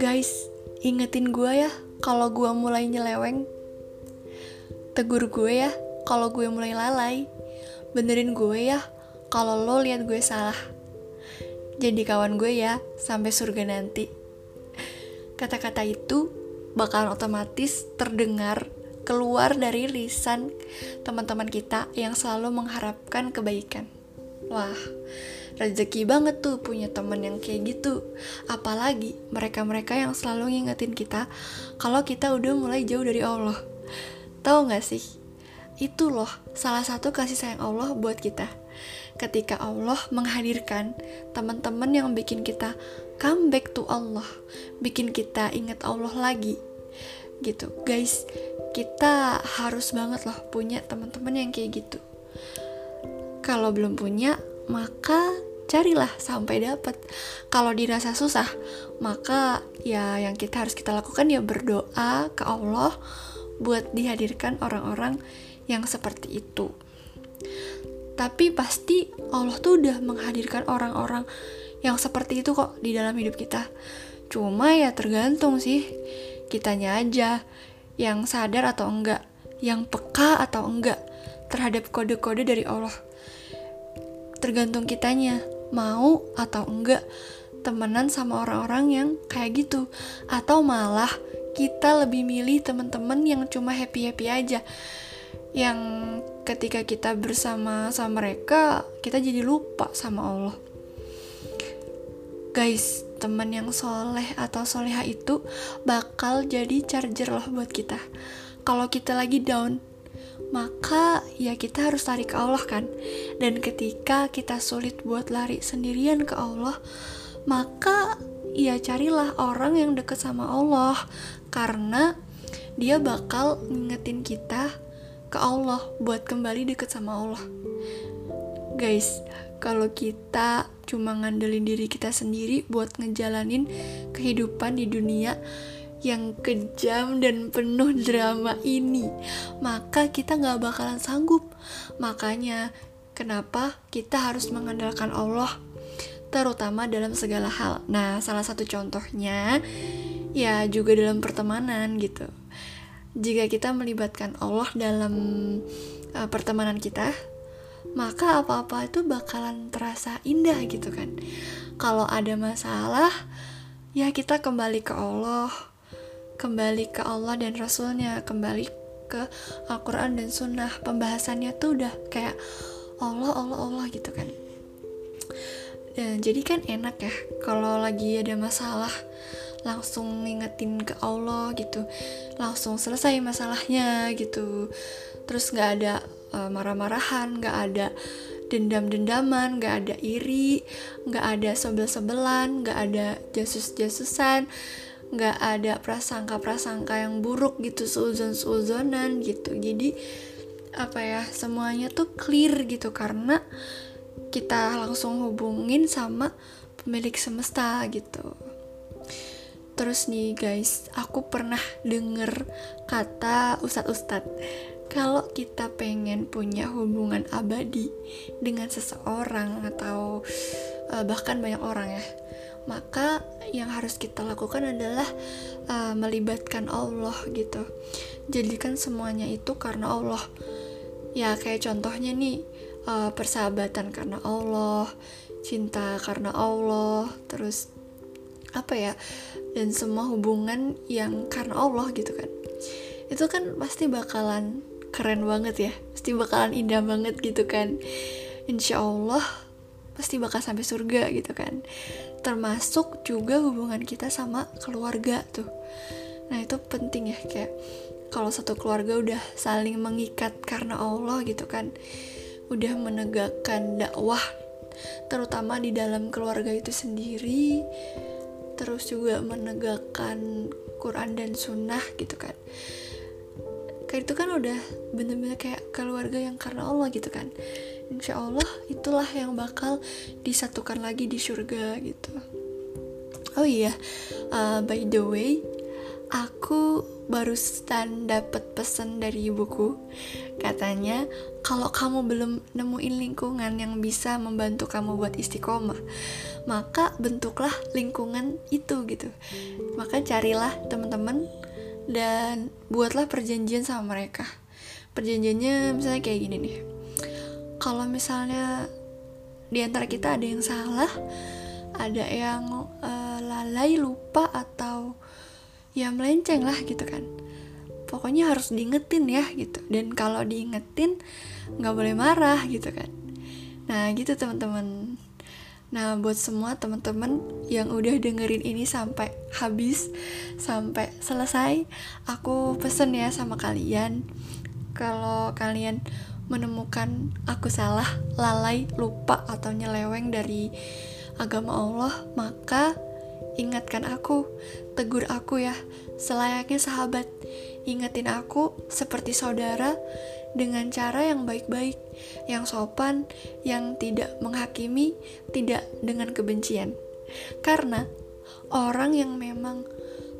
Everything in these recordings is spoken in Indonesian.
Guys, ingetin gue ya kalau gue mulai nyeleweng. Tegur gue ya kalau gue mulai lalai. Benerin gue ya kalau lo lihat gue salah. Jadi kawan gue ya sampai surga nanti. Kata-kata itu bakal otomatis terdengar keluar dari lisan teman-teman kita yang selalu mengharapkan kebaikan. Wah, rezeki banget tuh punya temen yang kayak gitu. Apalagi mereka-mereka yang selalu ngingetin kita kalau kita udah mulai jauh dari Allah. Tahu gak sih? Itu loh salah satu kasih sayang Allah buat kita. Ketika Allah menghadirkan teman-teman yang bikin kita come back to Allah, bikin kita ingat Allah lagi. Gitu, guys. Kita harus banget loh punya teman-teman yang kayak gitu. Kalau belum punya, maka carilah sampai dapat. Kalau dirasa susah, maka ya yang kita harus kita lakukan ya berdoa ke Allah buat dihadirkan orang-orang yang seperti itu. Tapi pasti Allah tuh udah menghadirkan orang-orang yang seperti itu kok di dalam hidup kita. Cuma ya tergantung sih kitanya aja yang sadar atau enggak, yang peka atau enggak terhadap kode-kode dari Allah. Tergantung kitanya mau atau enggak temenan sama orang-orang yang kayak gitu. Atau malah kita lebih milih teman-teman yang cuma happy-happy aja. Yang ketika kita bersama sama mereka kita jadi lupa sama Allah. Guys teman yang soleh atau soleha itu bakal jadi charger loh buat kita. Kalau kita lagi down maka ya kita harus lari ke Allah kan? Dan ketika kita sulit buat lari sendirian ke Allah maka ya carilah orang yang deket sama Allah karena dia bakal ngingetin kita ke Allah buat kembali deket sama Allah. Guys kalau kita cuma ngandelin diri kita sendiri buat ngejalanin kehidupan di dunia yang kejam dan penuh drama ini. Maka kita nggak bakalan sanggup. Makanya kenapa kita harus mengandalkan Allah terutama dalam segala hal? Nah salah satu contohnya ya juga dalam pertemanan gitu. Jika kita melibatkan Allah dalam uh, pertemanan kita maka apa-apa itu bakalan terasa indah gitu kan. Kalau ada masalah ya kita kembali ke Allah kembali ke Allah dan Rasulnya kembali ke Al-Quran dan Sunnah. Pembahasannya tuh udah kayak Allah Allah Allah gitu kan. Dan jadi kan enak ya kalau lagi ada masalah langsung ngingetin ke Allah gitu. Langsung selesai masalahnya gitu. Terus nggak ada uh, marah-marahan nggak ada dendam-dendaman, nggak ada iri, nggak ada sebel-sebelan, nggak ada jasus-jasusan, nggak ada prasangka-prasangka yang buruk gitu seuzon-seuzonan gitu. Jadi apa ya semuanya tuh clear gitu karena kita langsung hubungin sama pemilik semesta gitu. Terus nih guys aku pernah denger kata ustadz-ustadz kalau kita pengen punya hubungan abadi dengan seseorang atau uh, bahkan banyak orang ya maka yang harus kita lakukan adalah uh, melibatkan Allah gitu. Jadikan semuanya itu karena Allah. Ya kayak contohnya nih uh, persahabatan karena Allah cinta karena Allah terus apa ya dan semua hubungan yang karena Allah gitu kan. Itu kan pasti bakalan keren banget ya pasti bakalan indah banget gitu kan. Insya Allah pasti bakal sampai surga gitu kan termasuk juga hubungan kita sama keluarga tuh. Nah itu penting ya kayak kalau satu keluarga udah saling mengikat karena Allah gitu kan udah menegakkan dakwah terutama di dalam keluarga itu sendiri terus juga menegakkan Quran dan Sunnah gitu kan. Kayak itu kan udah bener-bener kayak keluarga yang karena Allah gitu kan insya Allah itulah yang bakal disatukan lagi di surga gitu. Oh iya uh, by the way aku barusan dapat pesan dari ibuku. Katanya kalau kamu belum nemuin lingkungan yang bisa membantu kamu buat istiqomah maka bentuklah lingkungan itu gitu. Maka carilah teman-teman dan buatlah perjanjian sama mereka. Perjanjiannya misalnya kayak gini nih kalau misalnya di antara kita ada yang salah ada yang uh, lalai lupa atau ya melenceng lah gitu kan. Pokoknya harus diingetin ya gitu. Dan kalau diingetin nggak boleh marah gitu kan. Nah gitu teman-teman. Nah buat semua teman-teman yang udah dengerin ini sampai habis sampai selesai aku pesen ya sama kalian. Kalau kalian menemukan aku salah, lalai, lupa atau nyeleweng dari agama Allah, maka ingatkan aku, tegur aku ya, selayaknya sahabat. Ingetin aku seperti saudara dengan cara yang baik-baik, yang sopan, yang tidak menghakimi, tidak dengan kebencian. Karena orang yang memang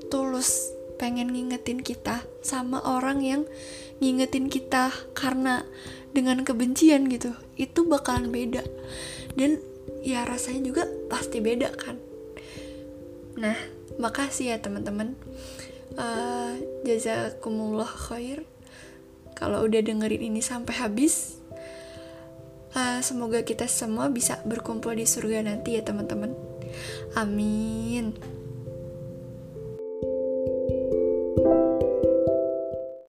tulus pengen ngingetin kita sama orang yang ngingetin kita karena dengan kebencian gitu, itu bakalan beda. Dan ya rasanya juga pasti beda kan. Nah makasih ya teman-teman. Uh, jazakumullah khair. Kalau udah dengerin ini sampai habis uh, semoga kita semua bisa berkumpul di surga nanti ya teman-teman. Amin